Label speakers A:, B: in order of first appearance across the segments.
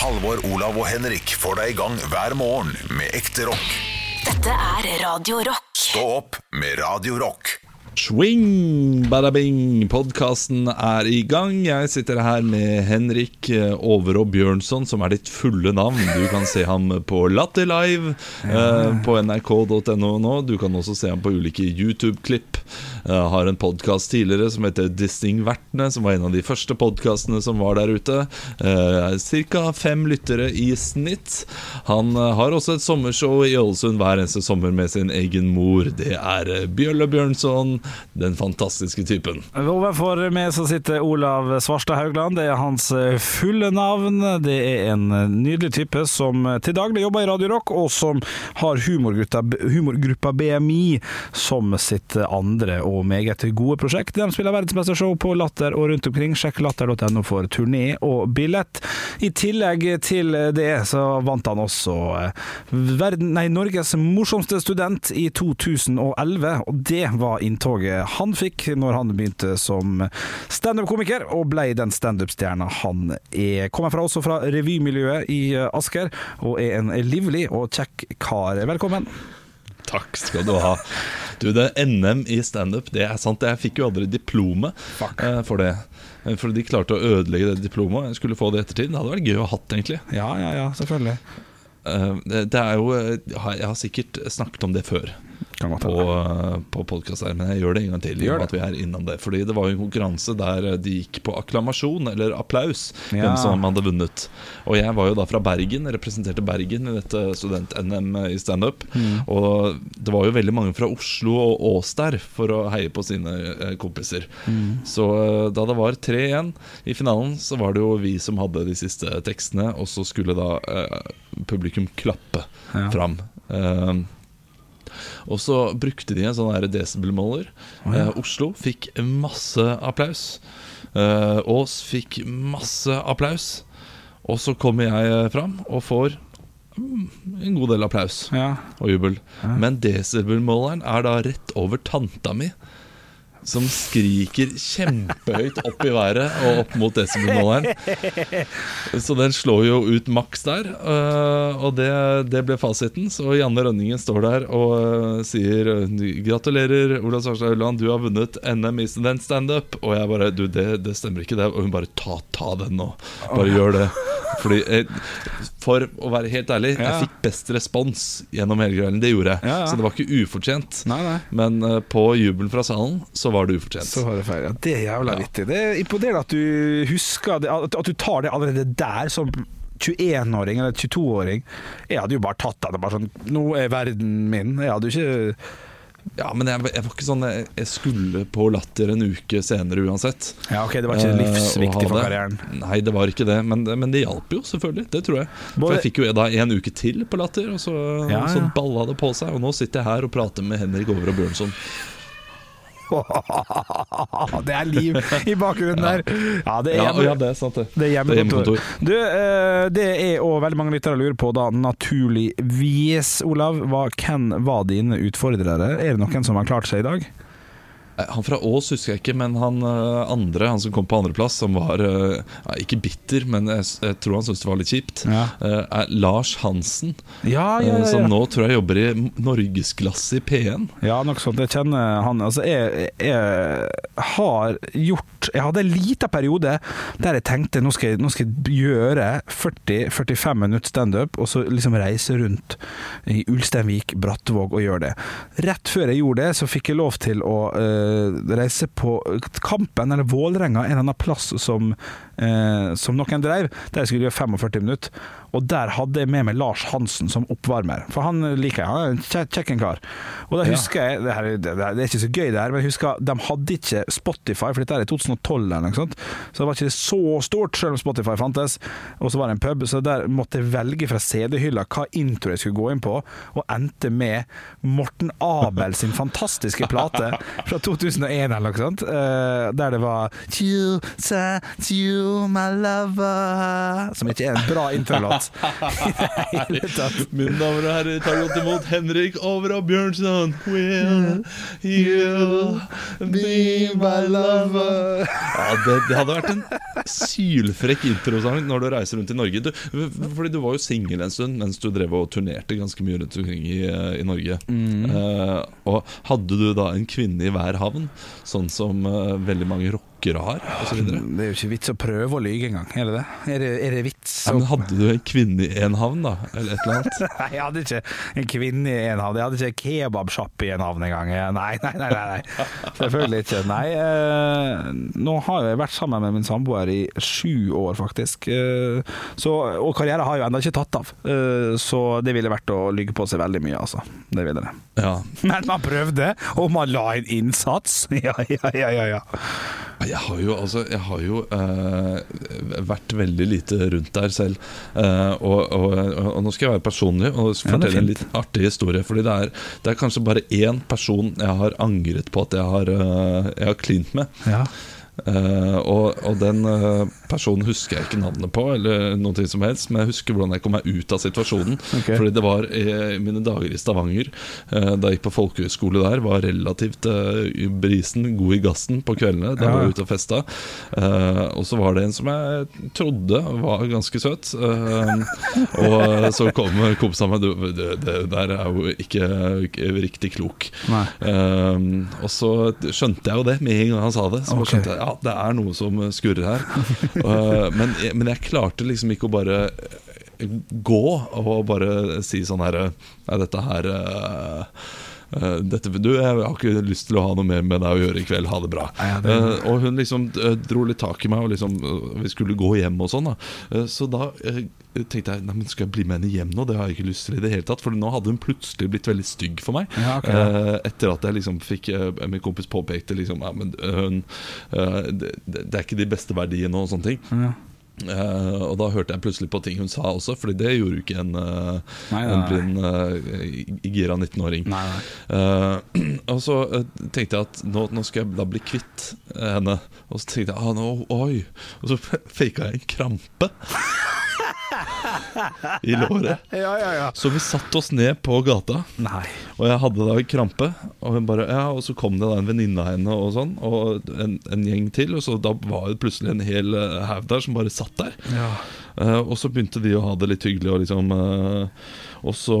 A: Halvor, Olav og Henrik får deg i gang hver morgen med ekte rock.
B: Dette er Radio Rock.
A: Stå opp med Radio Rock.
C: Swing, badabing, podkasten er i gang. Jeg sitter her med Henrik eh, Overå Bjørnson, som er ditt fulle navn. Du kan se ham på Latter Live eh, på nrk.no nå. Du kan også se ham på ulike YouTube-klipp. Eh, har en podkast tidligere som heter Distingvertene, som var en av de første podkastene som var der ute. Eh, Ca. fem lyttere i snitt. Han eh, har også et sommershow i Ålesund hver eneste sommer med sin egen mor. Det er Bjølle Bjørnson, den fantastiske typen.
D: Overfor meg så sitter Olav Svarstad Haugland. Det er hans fulle navn. Det er en nydelig type som til daglig jobber i Radio Rock, og som har humorgruppa BMI som sitt andre og meget gode prosjekt. De spiller verdensmestershow på Latter og rundt omkring. Sjekk latter.no for turné og billett. I tillegg til det så vant han også eh, verden, nei, Norges morsomste student i 2011, og det var inntoget han fikk når han begynte som standup-komiker, og ble den standup-stjerna han er. Kommer fra, også fra revymiljøet i Asker, og er en livlig og kjekk kar. Velkommen.
C: Takk skal du ha. Du, det er NM i standup, det er sant. Jeg fikk jo aldri diplomet eh, for det. Eh, For de klarte å ødelegge det diplomet. Jeg skulle få det i ettertid. Det hadde vært gøy å ha hatt, egentlig.
D: Ja, ja, ja, selvfølgelig.
C: Eh, det er jo Jeg har- sikkert snakket om det før på, eh, på podkast her, men jeg gjør det en gang til.
D: Gjør det.
C: At vi er innom det Fordi det var jo en konkurranse der de gikk på akklamasjon, eller applaus,
D: Ja.
C: hvem som hadde vunnet. Og jeg var jo da fra Bergen, representerte Bergen i dette student-NM i standup.
D: Mm.
C: Og det var jo veldig mange fra Oslo og Ås der for å heie på sine eh, kompiser.
D: Mm.
C: Så eh, da det var 3-1 i finalen, så var det jo vi som hadde de siste tekstene, og så skulle da eh, publikum klappe
D: Ja.
C: fram. Eh, og så brukte de en sånn desibelmåler.
D: Oh, ja.
C: eh, Oslo fikk masse applaus. Eh, Ås fikk masse applaus. Og så kommer jeg eh, fram og får mm, en god del applaus
D: Ja.
C: og jubel.
D: Ja.
C: Men desibelmåleren er da rett over tanta mi. Som skriker kjempehøyt opp i været og opp mot desibelmåleren. Så den slår jo ut maks der, øh, og det, det ble fasiten. Så Janne Rønningen står der og øh, sier gratulerer, Olav Svarstad Ulland, du har vunnet NM i student standup. Og jeg bare du, det, det stemmer ikke, det. Og hun bare ta, ta den nå. Bare gjør det. Fordi, eh, for å være helt ærlig,
D: Ja.
C: jeg fikk best respons gjennom hele kvelden. Det gjorde jeg.
D: Ja, ja.
C: Så det var ikke ufortjent.
D: Nei, nei.
C: Men uh, på jubelen fra salen så var det ufortjent.
D: Så var det feil. Ja, det er jævla vittig. Det er imponerende at du husker det, at, at du tar det allerede der som 21-åring eller 22-åring. Jeg hadde jo bare tatt det. Bare sånn Nå er verden min. Jeg hadde jo ikke
C: Ja, men jeg, jeg var ikke sånn jeg, jeg skulle på Latter en uke senere uansett.
D: Ja, ok, det var ikke
C: Eh,
D: livsviktig for karrieren.
C: Nei, det var ikke det, men, men det hjalp jo selvfølgelig. Det tror jeg. For jeg fikk jo da en uke til på Latter, og så,
D: Ja,
C: så balla det på seg. Og nå sitter jeg her og prater med Henrik Over og Bjørnson.
D: det er liv i bakgrunnen der. Ja, det er
C: Ja,
D: hjemme-
C: ja, det er sant, det.
D: Det er hjemmekontor. Du, eh, det er òg veldig mange lyttere lurer på, da, naturligvis, Olav, hva, hvem var dine utfordrere? Er det noen som har klart seg i dag?
C: Eh, Han fra Ås husker jeg ikke, men han eh, andre, han som kom på andreplass, som var eh, ikke bitter, men jeg, jeg tror han syntes det var litt kjipt,
D: Ja.
C: er Lars Hansen.
D: Ja, ja,
C: Som nå tror jeg jobber i norgesklasse i P1.
D: Ja, noe sånt. Jeg kjenner han Altså, jeg, jeg har gjort Jeg hadde en liten periode der jeg tenkte nå skal jeg, nå skal jeg gjøre 40-45 minutter standup, og så liksom reise rundt i Ulsteinvik, Brattvåg og gjøre det. Rett før jeg gjorde det, så fikk jeg lov til å eh, reise på Kampen, eller Vålerenga, en eller annen plass som, eh, som noen drev, der jeg skulle gjøre 45 minutter. Og der hadde jeg med meg Lars Hansen som oppvarmer, for han liker jeg. Han er en kjekken kjekk kar. Og da husker jeg det, her, er- det, er ikke så gøy, det her, men jeg husker de hadde ikke Spotify, for dette er i 2012 eller noe sånt. Så det var ikke så stort, selv om Spotify fantes. Og så var det en pub, så der måtte jeg velge fra CD-hylla hva intro jeg skulle gå inn på, og endte med Morten Abel sin fantastiske plate fra 2001 eller noe sånt, eh, der det var sa, chill, You my lover Som ikke er en bra introlåt.
C: Mine damer og herrer, ta godt imot Henrik Over og Bjørnson. Will you be my lover? Ja, det, det hadde vært en sylfrekk introsang når du reiser rundt i Norge. Du, fordi du var jo singel en stund mens du drev og turnerte ganske mye rundt omkring i, i Norge. Eh, og hadde du da en kvinne i hver havn, sånn som uh, veldig mange rockere har, osv.?
D: Det er jo ikke vits å prøve å lyge engang, er det det? Er det, er det vits?
C: Ja, men hadde du en kvinne i en havn, da? Eller et eller annet?
D: Nei, jeg hadde ikke en kvinne i en havn. Jeg hadde ikke kebabsjappe i en havn engang. Nei, nei, nei, nei, nei. Selvfølgelig ikke. Nei, eh, nå har jeg vært sammen med min samboer i sju år, faktisk. Eh, så, og karrieren har jo ennå ikke tatt av. Eh, så det ville vært å lyge på seg veldig mye, altså. Det ville det.
C: Ja.
D: Men man prøvde, og man la en innsats. Ja, ja, ja, ja. ja.
C: Jeg har jo, altså, jeg har jo eh, vært veldig lite rundt der selv. Eh, og, og, og, nå skal jeg være personlig og fortelle en litt artig historie. Fordi det er, det er kanskje bare én person jeg har angret på at jeg har, jeg har klint med.
D: ja.
C: Uh, og, og den eh, personen husker jeg ikke navnet på, eller noe ting som helst men jeg husker hvordan jeg kom meg ut av situasjonen.
D: Okay.
C: Fordi det var i mine dager i Stavanger, eh, da jeg gikk på folkehøyskole der, var relativt i brisen, god i gassen på kveldene. Da var jeg ute og festa. Eh, og så var det en som jeg trodde var ganske søt. eh, og så kom kompisen min du, det, der er jo ikke, ikke riktig klok. Og så skjønte jeg jo det med en gang han sa det. Så
D: okay.
C: Skjønte jeg ja, det er noe som skurrer her. Uh, men, men jeg klarte liksom ikke å bare eh, gå og bare si sånn her Nei, dette her uh, dette, du, Jeg har ikke lyst til å ha noe mer med deg å gjøre i kveld. Ha det bra.
D: Ja, det-
C: Uh, og hun liksom uh, dro litt tak i meg, og liksom, vi skulle gå hjem og sånn. da Uh, Så da uh, tenkte jeg Nei, men skal jeg bli med henne hjem nå? Det har jeg ikke lyst til i det hele tatt. For nå hadde hun plutselig blitt veldig stygg for meg.
D: Ja, ok.
C: Eh, etter at jeg liksom fikk eh, Min kompis påpekte liksom ja, men eh, hun, eh, det, det det er ikke de beste verdiene og sånne ting.
D: Ja.
C: Eh, og da hørte jeg plutselig på ting hun sa også, Fordi det gjorde jo ikke en, uh,
D: Nei, nei,
C: en blind uh, gira 19-åring.
D: Nei, nei.
C: Eh, og så tenkte jeg at nå, nå skal jeg da bli kvitt henne. Og så tenkte jeg ah, nå, oi Og så faka jeg en krampe i låret.
D: Ja, ja, ja.
C: Så vi satte oss ned på gata.
D: Nei.
C: Og jeg hadde da krampe, og, hun bare, ja, og så kom det da en venninne av henne og sånn, og en, en gjeng til. Og så da var det plutselig en hel eh, haug der som bare satt der.
D: Ja.
C: Eh, og så begynte de å ha det litt hyggelig, og liksom uh, Og så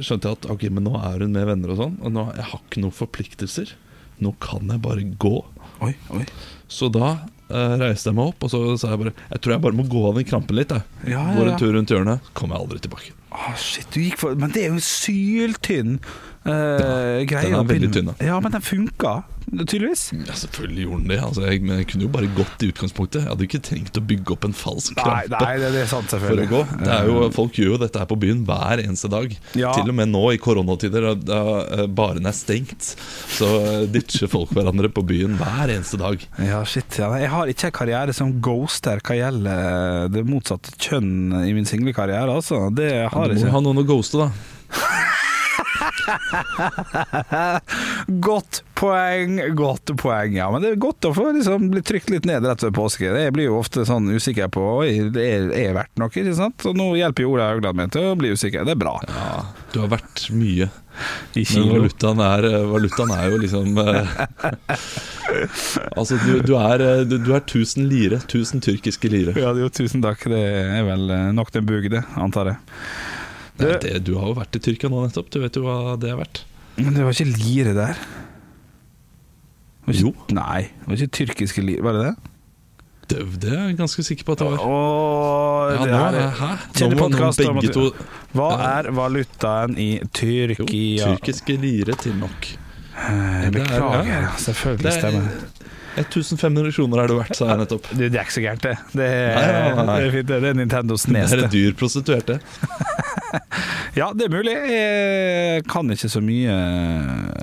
C: skjønte jeg at ok, men nå er hun med venner og sånn, og nå, jeg har ikke noen forpliktelser. Nå kan jeg bare gå.
D: Oi, oi.
C: Så da uh, reiste jeg meg opp, og så sa jeg bare Jeg tror jeg bare må gå av den krampen litt. Jeg.
D: Ja, ja,
C: Går en tur rundt hjørnet, kommer jeg aldri tilbake.
D: Ah, shit, du gikk for Men det er jo syltynn uh, ja,
C: den er veldig tynn.
D: Ja, men den funka, tydeligvis.
C: Ja, selvfølgelig gjorde den det. Altså, jeg, men jeg kunne jo bare gått i utgangspunktet. Jeg hadde ikke trengt å bygge opp en falsk krampe.
D: nei det, det er sant, selvfølgelig
C: For å gå. Det er jo, folk gjør jo dette her på byen hver eneste dag.
D: Ja.
C: Til og med nå i koronatider, da- eh, baren er stengt, så eh, ditcher folk hverandre på byen hver eneste dag.
D: Ja, shit. Ja. Jeg har ikke en karriere som ghoster hva gjelder det motsatte kjønn i min singlekarriere, altså. Det har
C: Du
D: jeg
C: må
D: ikke.
C: ha noen å ghoste, da.
D: Godt poeng, godt poeng. Ja, men det er godt å få liksom, bli trykt litt ned rett ved påske. Jeg blir jo ofte sånn usikker på Oi, det er, er verdt noe, ikke sant? Og nå hjelper jo Ola Haugland meg til å bli usikker. Det er bra.
C: Ja, du har vært mye.
D: I
C: Men valutaen er, eh, valutaen er jo liksom eh, Altså, du, du, er, eh, du, du er 1000 lire. 1000 tyrkiske lire.
D: Ja, jo, tusen takk. Det er vel nok den bug, det, antar jeg.
C: Nei, det, du har jo vært i Tyrkia nå nettopp. Du vet jo hva det er verdt.
D: Men det var ikke lire der? Ikke,
C: Jo.
D: Nei, det var ikke tyrkiske lire, var det det?
C: Det, det er jeg ganske sikker på at det var.
D: Åh,
C: Ja,
D: det er-
C: hæ? Nå må noen begge to
D: Hva er valutaen i
C: Jo,
D: Tyrkia?
C: tyrkiske lire til nok.
D: Eh,
C: det er-
D: Beklager,
C: ja.
D: selvfølgelig
C: Det er-
D: stemmer
C: 1500 kroner er det verdt, sa jeg nettopp.
D: Du, det er ikke så gærent, det. Det er,
C: Nei, nei, nei.
D: det er fint. Det er Nintendos
C: Det er dyr prostituerte.
D: Ja, det er mulig. Jeg kan ikke så mye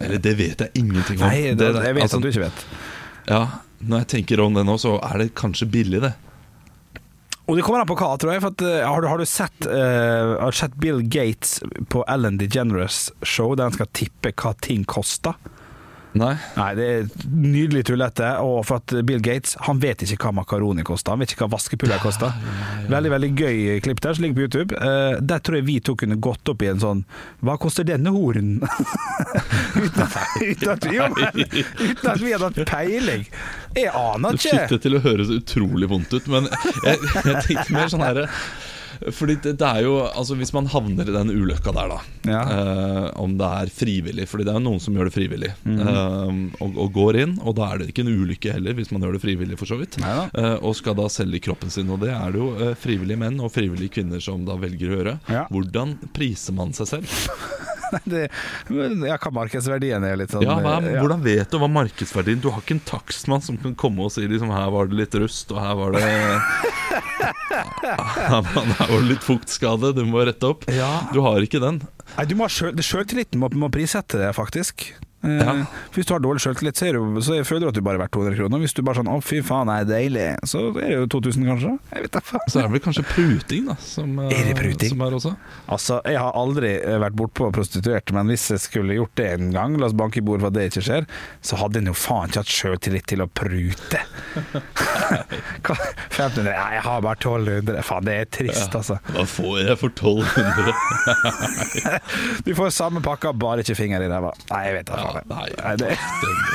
C: Eller det vet jeg ingenting om.
D: Nei, det, jeg vet
C: altså,
D: at du ikke vet.
C: Ja, Når jeg tenker om det nå, så er det kanskje billig, det.
D: Og det kommer an på hva, tror jeg. At, eh, har, du, har du sett, uh, har du sett Bill Gates på Ellen DeGeneres show, der han skal tippe hva ting koster?
C: Nei.
D: Nei, det er nydelig tullete. Og for at Bill Gates han vet ikke hva makaroni koster. Han vet ikke hva vaskepulver koster. Veldig veldig gøy klipp der som ligger på YouTube. Uh, der tror jeg vi to kunne gått opp i en sånn Hva koster denne horen? uten, at, uten, at vi, uten at vi hadde hatt peiling. Jeg aner ikke.
C: Det fikk det til å høres utrolig vondt ut, men jeg, jeg tenkte mer sånn herre fordi det, det er jo, altså Hvis man havner i den ulykka der, da
D: Ja.
C: eh, Om det er frivillig, Fordi det er jo noen som gjør det frivillig
D: Mhm.
C: eh, og, og går inn, og da er det ikke en ulykke heller, hvis man gjør det frivillig, for så vidt. Eh, og skal da selge kroppen sin. Og det er det jo eh, frivillige menn og frivillige kvinner som da velger å gjøre.
D: Ja.
C: Hvordan priser man seg selv?
D: Det, ja, hva markedsverdien er litt sånn
C: Ja, hva,
D: ja.
C: Hvordan vet du hva markedsverdien Du har ikke en takstmann som kan komme og si liksom, her var det litt rust, og her var det Han er jo litt fuktskade, du må rette opp.
D: Ja.
C: Du har ikke den.
D: Nei, du må ha Sjøltilliten må, må prissette det, faktisk. Eh,
C: Ja.
D: Hvis du har dårlig sjøltillit, så, så føler du at du bare er verdt 200 kroner. Hvis du bare sånn 'Å, fy faen, det er deilig', så er det jo 2000, kanskje. Jeg vet da faen.
C: Så er det vel kanskje pruting, da. Som, eh,
D: Er det pruting?
C: Som er også.
D: Altså, Jeg har aldri eh, vært bortpå prostituerte, men hvis jeg skulle gjort det en gang, la oss banke i bordet for at det ikke skjer, så hadde en jo faen ikke hatt sjøltillit til å prute. Hva? 1500? Nei, jeg har bare 1200. Faen, det er trist, altså.
C: Hva får jeg for 1200?
D: Du får samme pakka, bare ikke finger i ræva. Nei, jeg vet da faen. det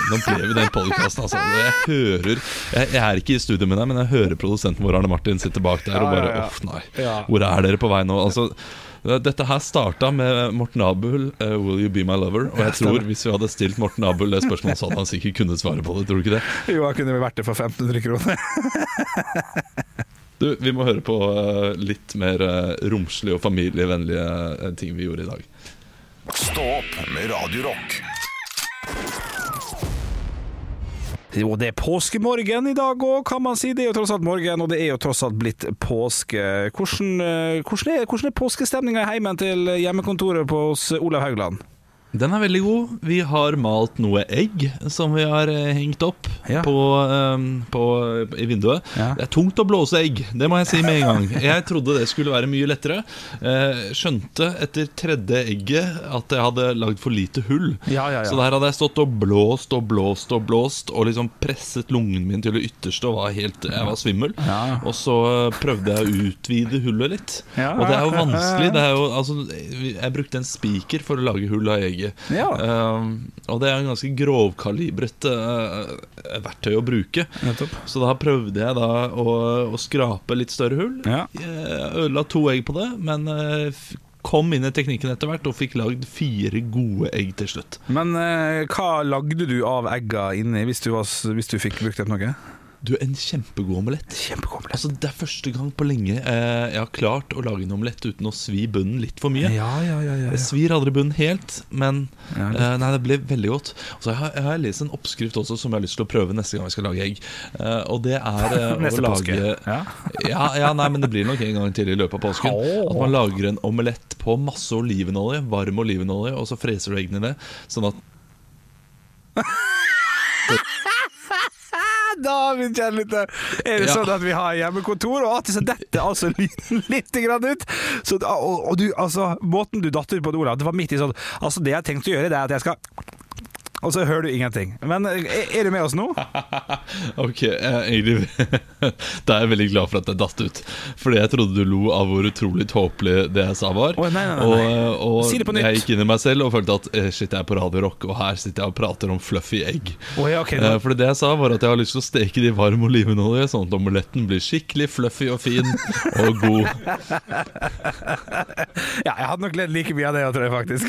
C: nå ble vi den podkasten, altså. Jeg hører jeg, jeg er ikke i studio med deg, men jeg hører produsenten vår, Arne Martin, sitte bak der og bare. Uff, nei. Hvor er dere på vei nå? Altså dette her starta med Morten Abel, eh, 'Will you be my lover?' Og jeg tror hvis vi hadde stilt Morten Abel det spørsmålet, så hadde han sikkert kunnet svare på det. Tror du ikke det?
D: Jo, han kunne vært det for 1500 kroner.
C: Du, Vi må høre på eh, litt mer eh, romslige og familievennlige ting vi gjorde i dag.
A: Stå opp med Radio Rock.
D: Jo, det er påskemorgen i dag òg, kan man si. Det er jo tross alt morgen, og det er jo tross alt blitt påske. Hvordan, eh, hvordan er, hvordan er påskestemninga i heimen til hjemmekontoret på hos Olav Haugland?
C: Den er veldig god. Vi har malt noe egg som vi har eh, hengt opp
D: Ja.
C: på, um, på, i vinduet.
D: Ja.
C: Det er tungt å blåse egg, det må jeg si med en gang. Jeg trodde det skulle være mye lettere. Uh, skjønte etter tredje egget at jeg hadde lagd for lite hull.
D: Ja, ja, ja.
C: Så der hadde jeg stått og blåst og blåst og blåst og liksom presset lungen min til det ytterste og var helt, jeg var svimmel.
D: Ja.
C: Og så eh, prøvde jeg å utvide hullet litt. Og det er jo vanskelig. Det er jo, altså, jeg brukte en spiker for å lage hull av egget.
D: Ja.
C: Uh, og det er en ganske grovkalibret uh, verktøy å bruke.
D: Nettopp.
C: Så da prøvde jeg da å, å skrape litt større hull.
D: Ja.
C: Jeg ødela to egg på det, men uh, kom inn i teknikken etter hvert og fikk lagd fire gode egg til slutt.
D: Men hva lagde du av egga inni, hvis du, var, hvis du fikk brukt det på noe?
C: Du, en kjempegod omelett.
D: Kjempegod omelett.
C: Altså, det er første gang på lenge eh, jeg har klart å lage en omelett uten å svi bunnen litt for mye.
D: Ja, ja, ja, ja.
C: svir aldri bunnen helt, men eh, Nei, det ble veldig godt. Så jeg har jeg, jeg har lest en oppskrift også som jeg har lyst til å prøve neste gang vi skal lage egg. Eh, og det er eh, å lage
D: Ja.
C: ja, ja, nei, men det blir nok en gang til i løpet av påsken.
D: Oh.
C: At man lager en omelett på masse olivenolje, varm olivenolje, og så freser du eggene i det. Sånn at
D: Da, min kjære lytter, er det
C: Ja.
D: sånn at vi har hjemmekontor, og at så detter altså litt grann ut. Så, og, og du, altså, måten du datt ut på Olav, det var midt i sånn Altså, det jeg har tenkt å gjøre, det er at jeg skal Og så hører du ingenting. Men er, er du med oss nå?
C: Ok, egentlig Da er jeg veldig glad for at jeg datt ut. Fordi jeg trodde du lo av hvor utrolig tåpelig det jeg sa var.
D: Oh, nei, nei, nei,
C: Og, og
D: Si det på nytt.
C: jeg gikk inn i meg selv og følte at eh, shit, jeg er på Radio Rock, og her sitter jeg og prater om fluffy egg.
D: Oh, ja, okay,
C: Eh, Fordi det jeg sa, var at jeg har lyst til å steke det i varm olivenolje, sånn at omeletten blir skikkelig fluffy og fin og god.
D: Ja, jeg hadde nok ledd like mye av det, tror jeg faktisk.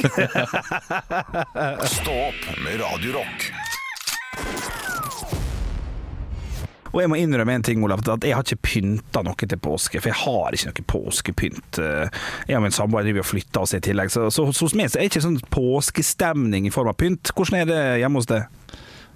A: Stopp med Radio Rock.
D: Og jeg må innrømme en ting, Olav, at jeg har ikke pynta noe til påske. For jeg har ikke noe påskepynt. Jeg og min samboer driver og flytter oss i tillegg, så, så hos meg så er det ikke sånn påskestemning i form av pynt. Hvordan er det hjemme hos deg?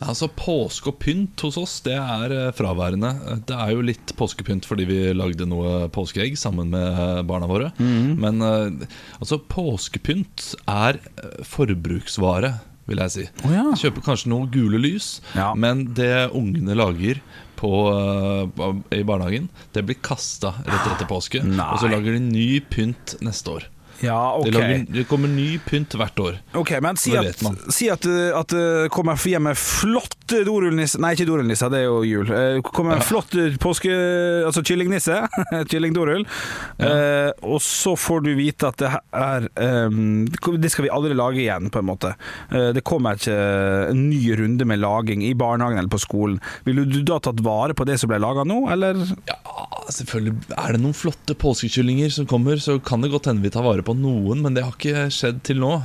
C: Altså Påske og pynt hos oss Det er eh, fraværende. Det er jo litt påskepynt fordi vi lagde noe påskeegg sammen med eh, barna våre.
D: Mm.
C: Men eh, altså påskepynt er eh, forbruksvare, vil jeg si.
D: Oh, ja.
C: Kjøper kanskje noen gule lys,
D: Ja.
C: men det ungene lager på, uh, i barnehagen, det blir kasta rett etter påske.
D: Nei.
C: Og så lager de ny pynt neste år.
D: Ja,
C: Det, lager, det kommer ny pynt hvert år.
D: Ok, men si at, si at, uh, at det kommer hjem med flotte dorullnisser Nei, ikke dorullnisser, det er jo jul. Kommer en flott uh, påske... Altså kyllingnisse. Kyllingdorull. Uh, og så får du vite at det her er um, Det skal vi aldri lage igjen, på en måte. Eh, det kommer ikke en ny runde med laging i barnehagen eller på skolen. Ville du da tatt vare på det som ble laga nå, eller?
C: Ja, selvfølgelig Er det noen flotte påskekyllinger som kommer, så kan det godt hende vi tar vare på noen, men det har ikke skjedd til nå.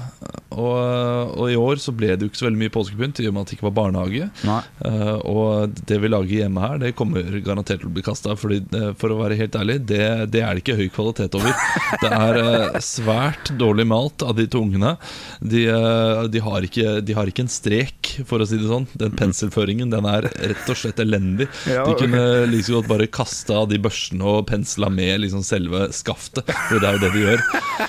C: Og, og i år så ble det jo ikke så veldig mye påskepynt, i og med at det ikke var barnehage. Eh, og det vi lager hjemme her, det kommer garantert til å bli kasta. For å være helt ærlig, det, det er det ikke høy kvalitet over. Det er uh, svært dårlig malt av de to ungene. De, uh, de, har ikke, de har ikke en strek, for å si det sånn. Den penselføringen den er rett og slett elendig. De kunne like godt bare kasta de børsene og pensla med liksom selve skaftet, for det er jo det de gjør.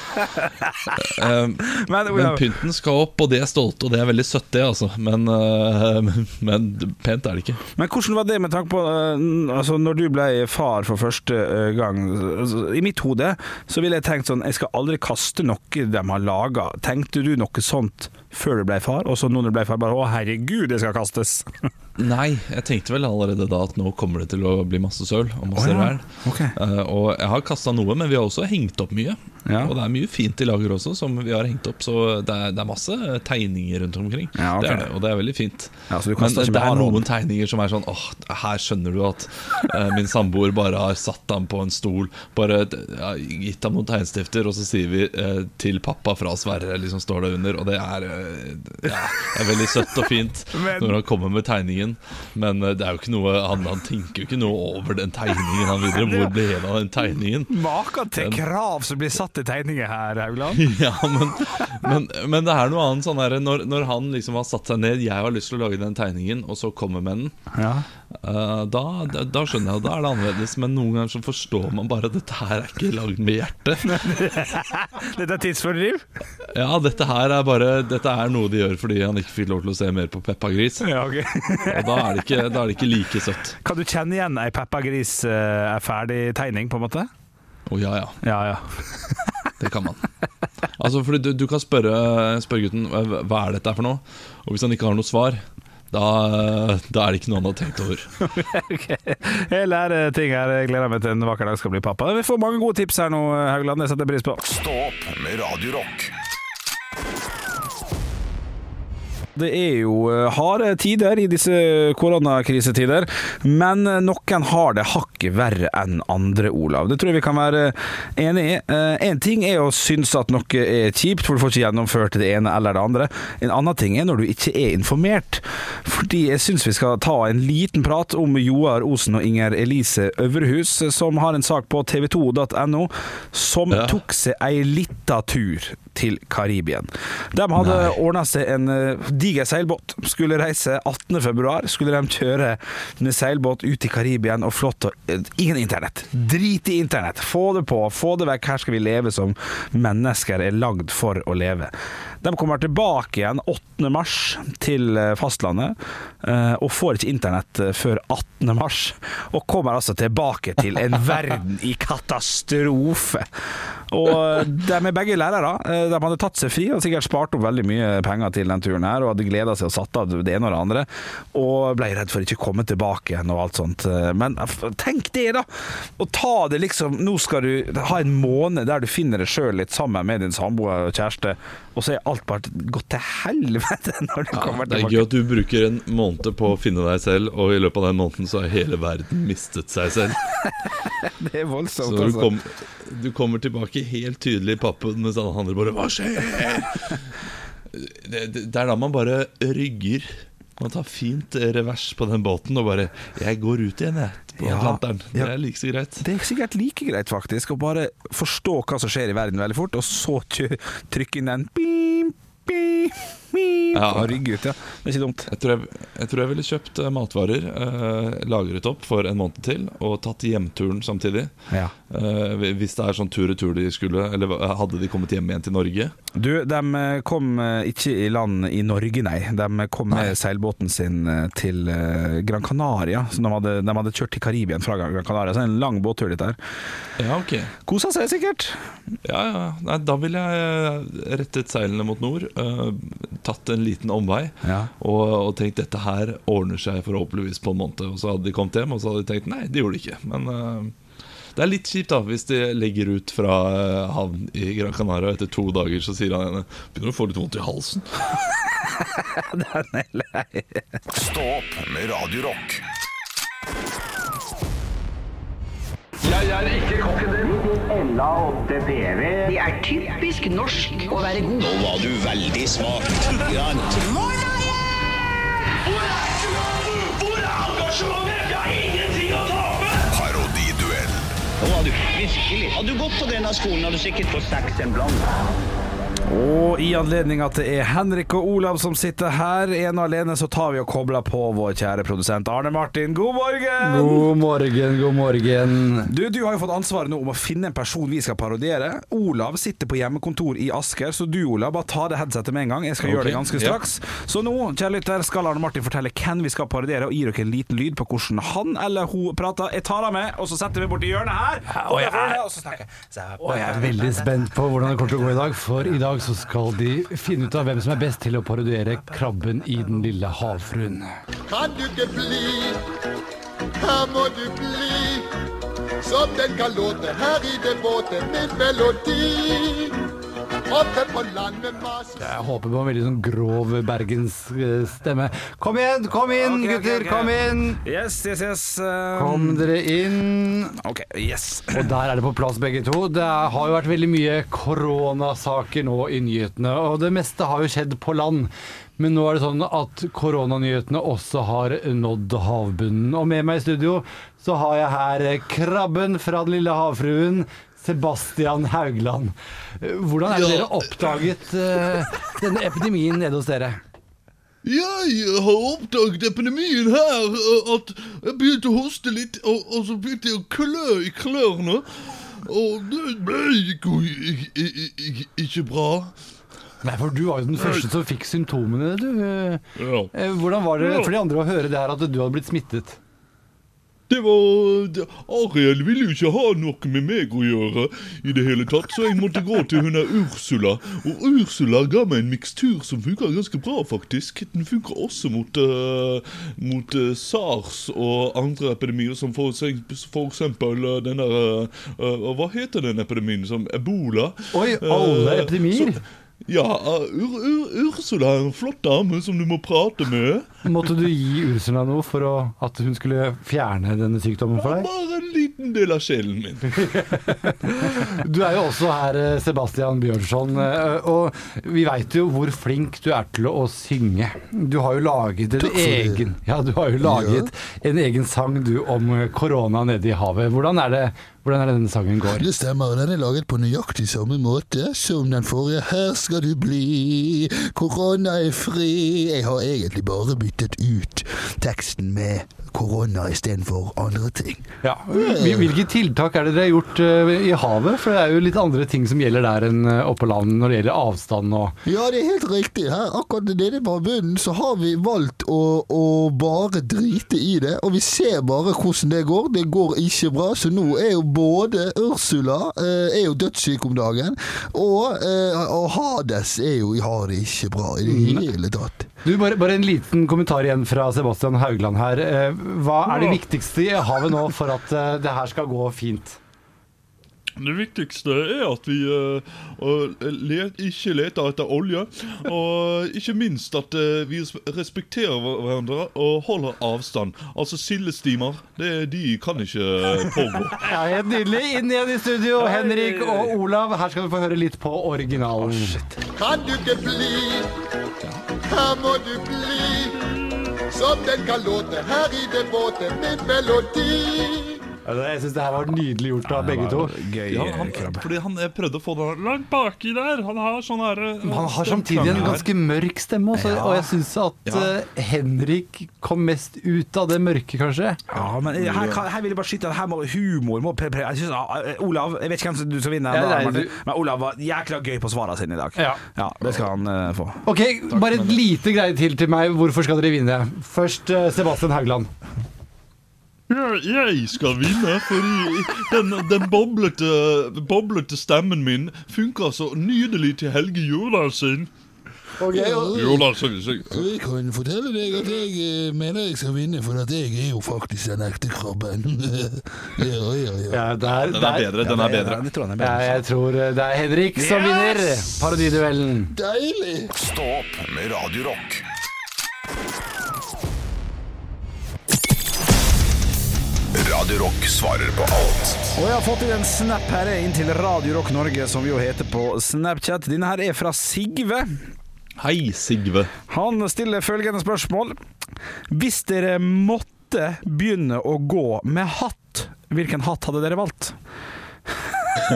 C: Eh,
D: Men,
C: men pynten skal opp, og de er stolte, og det er veldig søtt, det, altså. Men, uh, men, men pent er det ikke.
D: Men hvordan var det med tanke på uh, altså Når du ble far for første eh, gang altså, I mitt hode så ville jeg tenkt sånn Jeg skal aldri kaste noe de har laga. Tenkte du noe sånt før du ble far, og så nå når du ble far bare Å, herregud, det skal kastes.
C: Nei, jeg tenkte vel allerede da at nå kommer det til å bli masse søl og masse
D: oh, ja.
C: ræl.
D: Okay.
C: Uh, og jeg har kasta noe, men vi har også hengt opp mye.
D: Ja.
C: Og det er mye fint i lager også som vi har hengt opp, så det er, det er masse tegninger rundt omkring.
D: Ja, okay.
C: Det er det, og det er veldig fint.
D: Ja, så du
C: men det er
D: hånd?
C: noen tegninger som er sånn Åh, her skjønner du at uh, min samboer bare har satt ham på en stol, bare uh, gitt ham noen tegnstifter, og så sier vi uh, 'til pappa fra Sverre', liksom står det under. Og det er, eh, ja, det er veldig søtt og fint
D: Men-
C: når han kommer med tegningen, men det er jo ikke noe han, han tenker jo ikke noe over den tegningen han videre. Hvor ble det av den tegningen?
D: Maken til krav som blir satt i tegninger her, Haugland.
C: Ja, men, men, men det er noe annet sånn her når, når han liksom har satt seg ned 'Jeg har lyst til å lage den tegningen', og så kommer med den.
D: Ja.
C: Uh, da, da, da skjønner jeg at da er det annerledes, men noen ganger så forstår man bare at dette her er ikke lagd med hjertet.
D: Dette er tidsfordriv?
C: Ja, dette her er bare Dette er noe de gjør fordi han ikke fikk lov til å se mer på Peppa Gris.
D: Ja, okay.
C: Og da er det ikke, da er det ikke like søtt.
D: Kan du kjenne igjen ei Peppa Gris eh, er ferdig tegning, på en måte?
C: Å ja, ja.
D: Ja, ja.
C: Det kan man. Altså, fordi du, du kan spørre, spørre gutten hva er dette for noe, og hvis han ikke har noe svar, da, da er det ikke noe han har tenkt over.
D: Ok. Jeg lærer ting her. Jeg gleder meg til en vakker dag skal bli pappa. Vi får mange gode tips her nå, Haugland. Det setter jeg pris på.
A: Stå opp med Radio
D: Det er jo eh, harde tider i disse koronakrisetider, men eh, noen har det hakket verre enn andre, Olav. Det tror jeg vi kan være enig i. Én ting er å synes at noe er kjipt, for du får ikke gjennomført det ene eller det andre. En annen ting er når du ikke er informert. Fordi jeg syns vi skal ta en liten prat om Joar Osen og Inger Elise Øverhus, som har en sak på tv2.no som
C: Ja.
D: tok seg ei lita tur til Karibien. De hadde ordna seg en eh, diger seilbåt. Skulle reise 18. februar. Skulle de kjøre med seilbåt ut i Karibien og flott. og eh, Ingen internett. Drit i internett. Få det på, få det vekk. Her skal vi leve som mennesker er lagd for å leve. De kommer tilbake igjen 8. mars til eh, fastlandet, og får ikke internett før 18. mars. Og kommer altså tilbake til en verden i katastrofe. Og de er begge lærere. De hadde tatt seg fri og sikkert spart opp veldig mye penger til den turen her, og hadde gleda seg og satt av det ene og det andre, og ble redd for ikke å komme tilbake igjen og alt sånt. Men tenk det, da! Å ta det liksom Nå skal du ha en måned der du finner deg sjøl litt sammen med din samboer og kjæreste, og så er alt bare gått til helvete når du kommer tilbake.
C: Det er gøy at du bruker en måned på å finne deg selv, og i løpet av den måneden så har hele verden mistet seg selv.
D: Det er voldsomt,
C: Så
D: altså.
C: Du kommer tilbake helt tydelig i pappen, mens alle andre bare 'Hva skjer?' Det, det, det er da man bare rygger. Man tar fint revers på den båten og bare 'Jeg går ut igjen, jeg', på
D: Ja,
C: Atlanteren. Det er like så greit.
D: Det er sikkert like greit, faktisk, å bare forstå hva som skjer i verden veldig fort, og så trykke inn den Bim, pim,
C: Ja.
D: og rygg ut. Ja. Det er ikke dumt.
C: Jeg tror jeg, jeg tror jeg ville kjøpt eh, matvarer, eh, lagret opp for en måned til, og tatt hjemturen samtidig.
D: Ja.
C: Eh, hvis det er sånn tur-retur de skulle, eller hadde de kommet hjem igjen til Norge?
D: Du, de eh, kom eh, ikke i land i Norge, nei. De kom med seilbåten sin til Gran Canaria. Så de hadde, de hadde kjørt til Karibien fra Gran Canaria. Så en lang båttur dit der.
C: Ja, ok.
D: Kosa seg sikkert.
C: Ja, ja. Nei, da ville jeg rettet seilene mot nord, eh, tatt en liten omvei,
D: Ja.
C: og, og tenkt dette her ordner seg forhåpentligvis på en måned. Og så hadde de kommet hjem, og så hadde de tenkt nei, det gjorde de ikke. Men uh, det er litt kjipt da hvis de legger ut fra uh, havn i Gran Canaria, og etter to dager så sier han henne begynner å få litt vondt i halsen.
A: Stå opp med Radio Rock.
E: Det er typisk norsk å være god.
F: Nå var du veldig smak. Grann.
G: Hvor er engasjementet? Jeg har ingenting å tape!
A: Parodiduell.
F: Nå var du virkelig. Hadde du gått på denne skolen, hadde du sikkert fått seks en blant.
D: Og i anledning at det er Henrik og Olav som sitter her, ene og alene, så tar vi og kobler på vår kjære produsent Arne Martin. God morgen!
H: God morgen, god morgen.
D: Du, du har jo fått ansvaret nå om å finne en person vi skal parodiere. Olav sitter på hjemmekontor i Asker, så du Olav, bare ta det headsetet med en gang. Jeg skal gjøre det
C: ganske
D: ganske
C: ja.
D: straks. Så nå, kjære lytter, skal Arne Martin fortelle hvem vi skal parodiere, og gi dere en liten lyd på hvordan han eller hun prater. Jeg tar av med, og så setter vi borti hjørnet her. Og jeg er, og så snakker jeg.
H: Og jeg er veldig spent på hvordan det kommer til å gå i dag, for i dag så skal de finne ut av hvem som er best til å parodiere krabben i Den lille havfruen.
I: Kan du ikke bli? Her må du bli. Som den kan låte her i det våte med melodi. Oppe på landet maser
H: Jeg håper på en veldig sånn grov bergensstemme. Kom igjen, kom inn,
D: Ok, ok,
H: gutter,
D: ok.
H: kom inn!
D: Yes, yes, yes. um,
H: Kom dere inn.
D: OK, yes.
H: Og der er det på plass begge to. Det er- har jo vært veldig mye koronasaker nå i nyhetene, og det meste har jo skjedd på land. Men nå er det sånn at koronanyhetene også har nådd havbunnen. Og med meg i studio så har jeg her krabben fra Den lille havfruen. Sebastian Haugland. Hvordan er det dere oppdaget uh, denne epidemien nede hos dere?
J: Jeg har oppdaget epidemien her, eh, at jeg begynte å hoste litt, og, og så begynte jeg å klø i klørne. Og det ble ikke, ikke, ikke bra.
H: Nei, for du var jo den første som fikk symptomene, du.
J: Ja.
H: Eh, Hvordan var det for de andre å høre det her at du hadde blitt smittet?
J: Det var Ariel ville jo ikke ha noe med meg å gjøre i det hele tatt, så jeg måtte gå til hun Ursula. Og Ursula ga meg en mikstur som funka ganske bra, faktisk. Den funka også mot, uh, mot uh, SARS og andre epidemier, som for, for eksempel uh, den der Hva heter den epidemien? Som ebola.
H: Oi, alle epidemier?
J: så- ja, uh, Ur, Ur, Ursula er en flott dame som du må prate med.
H: Måtte du gi Ursula noe for å, at hun skulle fjerne denne sykdommen for deg?
J: Bare en liten del av sjelen min.
H: Du er jo også her, eh, Sebastian Bjørnson, eh, og vi veit jo hvor flink du er til å synge. Du har jo laget en egen Ja, du har jo laget en egen sang du om eh, korona nede i havet. Hvordan er det, hvordan er det denne sangen går?
I: Det stemmer, den er laget på nøyaktig samme måte som den forrige. Her skal du bli, korona er fri. Jeg har egentlig bare byttet ut teksten med korona istedenfor andre ting.
H: Ja. Hvilke tiltak er det dere har gjort eh, i havet? For det er jo litt andre ting som gjelder der enn eh, oppe på land når det gjelder avstand og
I: Ja, det er helt riktig. Her, akkurat nede på bunnen så har vi valgt å, å bare drite i det. Og vi ser bare hvordan det går. Det går ikke bra. Så nå er jo både Ursula eh, er jo dødssyk om dagen, og, og Hades er jo har det ikke bra i det hele tatt.
H: Du, bare, bare en liten kommentar igjen fra Sebastian Haugland her. Eh, Hva er det viktigste i havet nå for at eh, det her skal gå fint?
J: Det viktigste er at vi uh, let, ikke leter etter olje. Og ikke minst at uh, vi respekterer hverandre og holder avstand. Altså sildestimer, det, de kan ikke pågå.
H: Ja, Helt nydelig. Inn igjen i studio, Henrik og Olav. Her skal vi få høre litt på originalen.
I: Kan du ikke bli? Her må du bli. Som den kan låte her i det våte med melodi.
H: Jeg syns det her var nydelig gjort av begge to.
D: Gøy
C: Ja, han, fordi han, prøvde å få det langt baki der. Han har sånn her
H: Han har samtidig en ganske mørk stemme også, og jeg syns at
C: Ja.
H: uh, Henrik kom mest ut av det mørke, kanskje.
D: Ja, men her, her vil jeg bare skyte at her må humor må pre pre jeg synes, eh, Olav, jeg vet ikke hvem du skal vinne,
H: Ja, nei, du-
D: men Olav var jækla gøy på svarene sine i dag.
H: Ja.
D: Det skal han uh, få.
H: Ok, bare et lite greie til til meg. Hvorfor skal dere vinne? Først eh, Sebastian Haugland.
J: Ja, jeg skal vinne, fordi den, den boblete, boblete stemmen min funker så nydelig til Helge Jordalsen. Jordalsen,
I: Jeg kan fortelle deg at jeg eh, mener jeg skal vinne, for at jeg er jo faktisk den ekte krabben. ja, ja, ja.
H: Ja, der,
C: Den er bedre. Den er bedre.
D: Det tror jeg han er
H: Ja, jeg tror eh, det er Henrik som vinner parodiduellen.
I: Deilig!
A: Stå opp med Radio Radio Rock svarer på alt
D: Og jeg har fått inn en snap her inn til Radio Rock Norge, som vi jo heter på Snapchat. Denne her er fra Sigve.
C: Hei, Sigve.
D: Han stiller følgende spørsmål. Hvis dere måtte begynne å gå med hatt, hvilken hatt hadde dere valgt?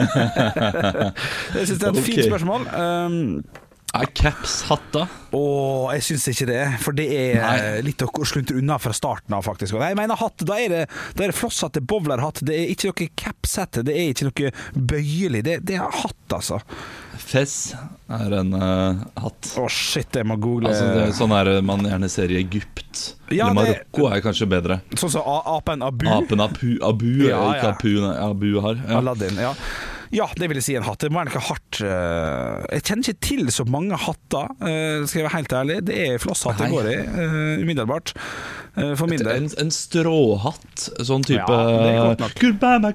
D: jeg syns det er et fint spørsmål. Um,
C: Er caps hatta?
D: og jeg syns ikke det, for det er
C: Nei.
D: litt å sluntre unna fra starten av, faktisk. Og Jeg mener hatt, da er det, da er det flosshatt, det er bowlerhatt, det er ikke noe capshette, det er ikke noe bøyelig. Det, det er hatt, altså.
C: Fess er en uh, hatt.
D: Å shit, jeg må google
C: Altså, det er sånn her man gjerne ser i Egypt.
D: Ja,
C: Eller Marokko er kanskje bedre.
D: Sånn som apen Abu.
C: Apen Apu, Abu
D: Ja,
C: ikke
D: ja.
C: Apu, Abu har. Ja.
D: Aladdin, ja. Ja, det vil jeg si en hatt. Det må være noe hardt eh, Jeg kjenner ikke til så mange hatter, eh, skal jeg være helt ærlig. Det er flosshatt det går i, eh, umiddelbart. For min del.
C: En, en stråhatt, sånn type
D: Ja.
J: Goodbye, my.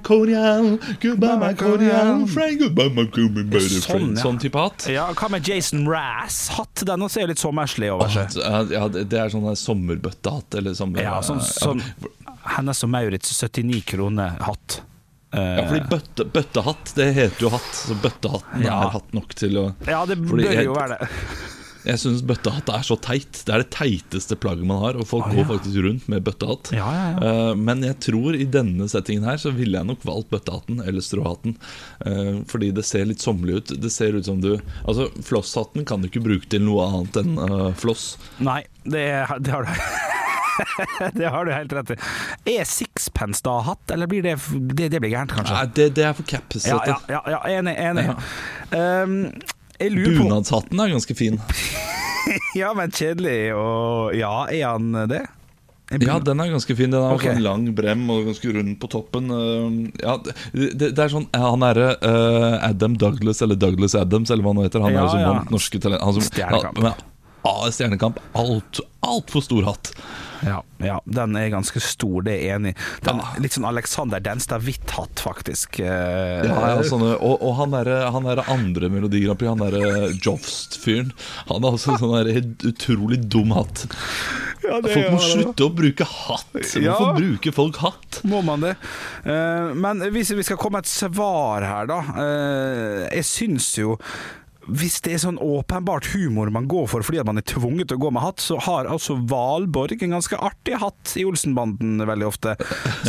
J: Goodbye, my goodbye, my.
D: Sånn,
J: friend.
C: Sånn type hatt.
D: Ja, Hva med Jason Rass-hatt? Den også er litt sommerslig over seg.
C: Ja, det er sånn sommerbøttehatt. Eller sommer...
D: Ja, sånn, sånn Hennes og Maurits 79 kroner hatt. Eh,
C: Ja, fordi bøtte, bøttehatt, det heter jo hatt. Så bøttehatten
D: Ja.
C: er hatt nok til å
D: ja, det bør
C: jeg-
D: jo være det.
C: Jeg syns bøttehatt er så teit. Det er det teiteste plagget man har. Og folk
D: Å,
C: går faktisk rundt med bøttehatt.
D: Ja, ja, ja.
C: Eh, men jeg tror i denne settingen her så ville jeg nok valgt bøttehatten eller stråhatten. Eh, fordi det ser litt sommerlig ut. Det ser ut som du Altså, flosshatten kan du ikke bruke til noe annet enn eh, floss.
D: Nei, det, det har du Det har du helt rett i. Er sixpence da hatt, eller blir det Det, det blir gærent, kanskje?
C: Nei, det, det er for caps.
D: Ja, ja, ja, ja enig. enig. Um,
C: Bunadshatten er ganske fin.
D: Ja, men kjedelig og Ja, er han det?
C: Ja, den er ganske fin. Den har
D: okay.
C: sånn lang brem og ganske rund på toppen. Uh, Ja, det, det er sånn Han derre uh, Adam Douglas, eller Douglas Adams, eller hva han heter. Han
D: Ja,
C: er som
D: ja.
C: norske talent. Han som,
D: Stjernekamp.
C: Ah, stjernekamp. Alt, Altfor stor hatt.
D: ja, ja, den er ganske stor, det er jeg enig i. Den
C: Ja.
D: Litt sånn Alexander Denstad Hvitt-hatt, faktisk. Eh,
C: Ja, ja, sånne, og, og han derre der andre Melodi Grand Prix, han derre Jofst-fyren, han har også sånn der helt utrolig dum hatt.
D: Ja, det
C: Folk må
D: er-
C: slutte å bruke hatt. Hvorfor
D: Ja.
C: bruker folk hatt?
D: Må man det? Eh, men hvis vi skal komme med et svar her, da. eh, jeg syns jo hvis det er sånn åpenbart humor man går for fordi at man er tvunget til å gå med hatt, så har altså Valborg en ganske artig hatt i Olsenbanden veldig ofte.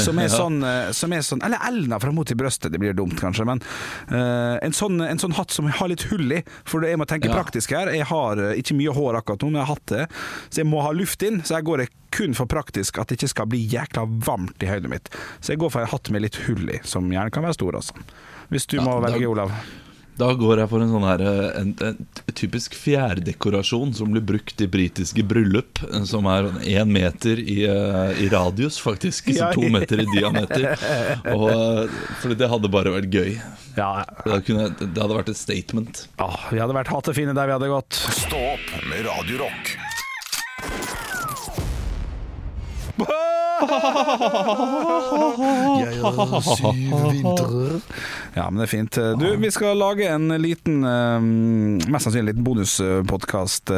D: Som er sånn, eh, som er sånn Eller Elna fra Mot i brøstet, det blir dumt kanskje, men uh, en, sånn, en sånn hatt som har litt hull i. For jeg må tenke
C: Ja.
D: praktisk her. Jeg har eh, ikke mye hår akkurat nå, men jeg har hatt det. Så jeg må ha luft inn. Så jeg går kun for praktisk at det ikke skal bli jækla varmt i høyden mitt. Så jeg går for en hatt med litt hull i, som gjerne kan være stor, altså. Hvis du
C: Ja,
D: må velge, Olav.
C: Da går jeg for en sånn her eh, en, en typisk fjærdekorasjon som blir brukt i britiske bryllup. eh, Som er én meter i, eh, i radius, faktisk. Så to meter i diameter. Og, fordi det hadde bare vært gøy.
D: Ja,
C: Det, kunne, det hadde vært et statement.
D: Ja, vi hadde vært hatefine der vi hadde gått.
A: Stå opp med Radio Rock.
I: Jeg har syv vintre.
D: Ja, men det er fint. Du, vi skal lage en liten, eh, mest sannsynlig en liten bonuspodkast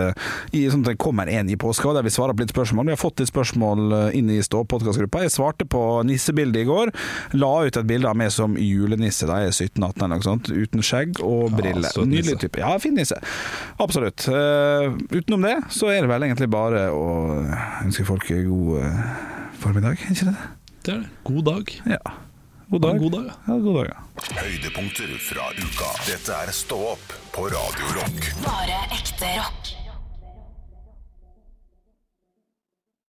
D: i sånn at det kommer en i påska, der vi svarer på litt spørsmål. Vi har fått litt spørsmål eh, inn i Stå-podkastgruppa. Jeg svarte på nissebildet i går. La ut et bilde av meg som julenisse, da jeg er 17-18 eller noe sånt, uten skjegg og briller.
C: Ja.
D: Nydelig type. Ja, fin nisse. Absolutt. Eh, utenom det så er det vel egentlig bare å ønske folk god eh, formiddag, er ikke det?
C: Det er det. God dag.
D: Ja. God dag.
C: God dag, ja.
D: Ja, god dag. ja.
A: Høydepunkter fra uka. Dette er Stå opp på Radio Rock.
B: Bare ekte rock.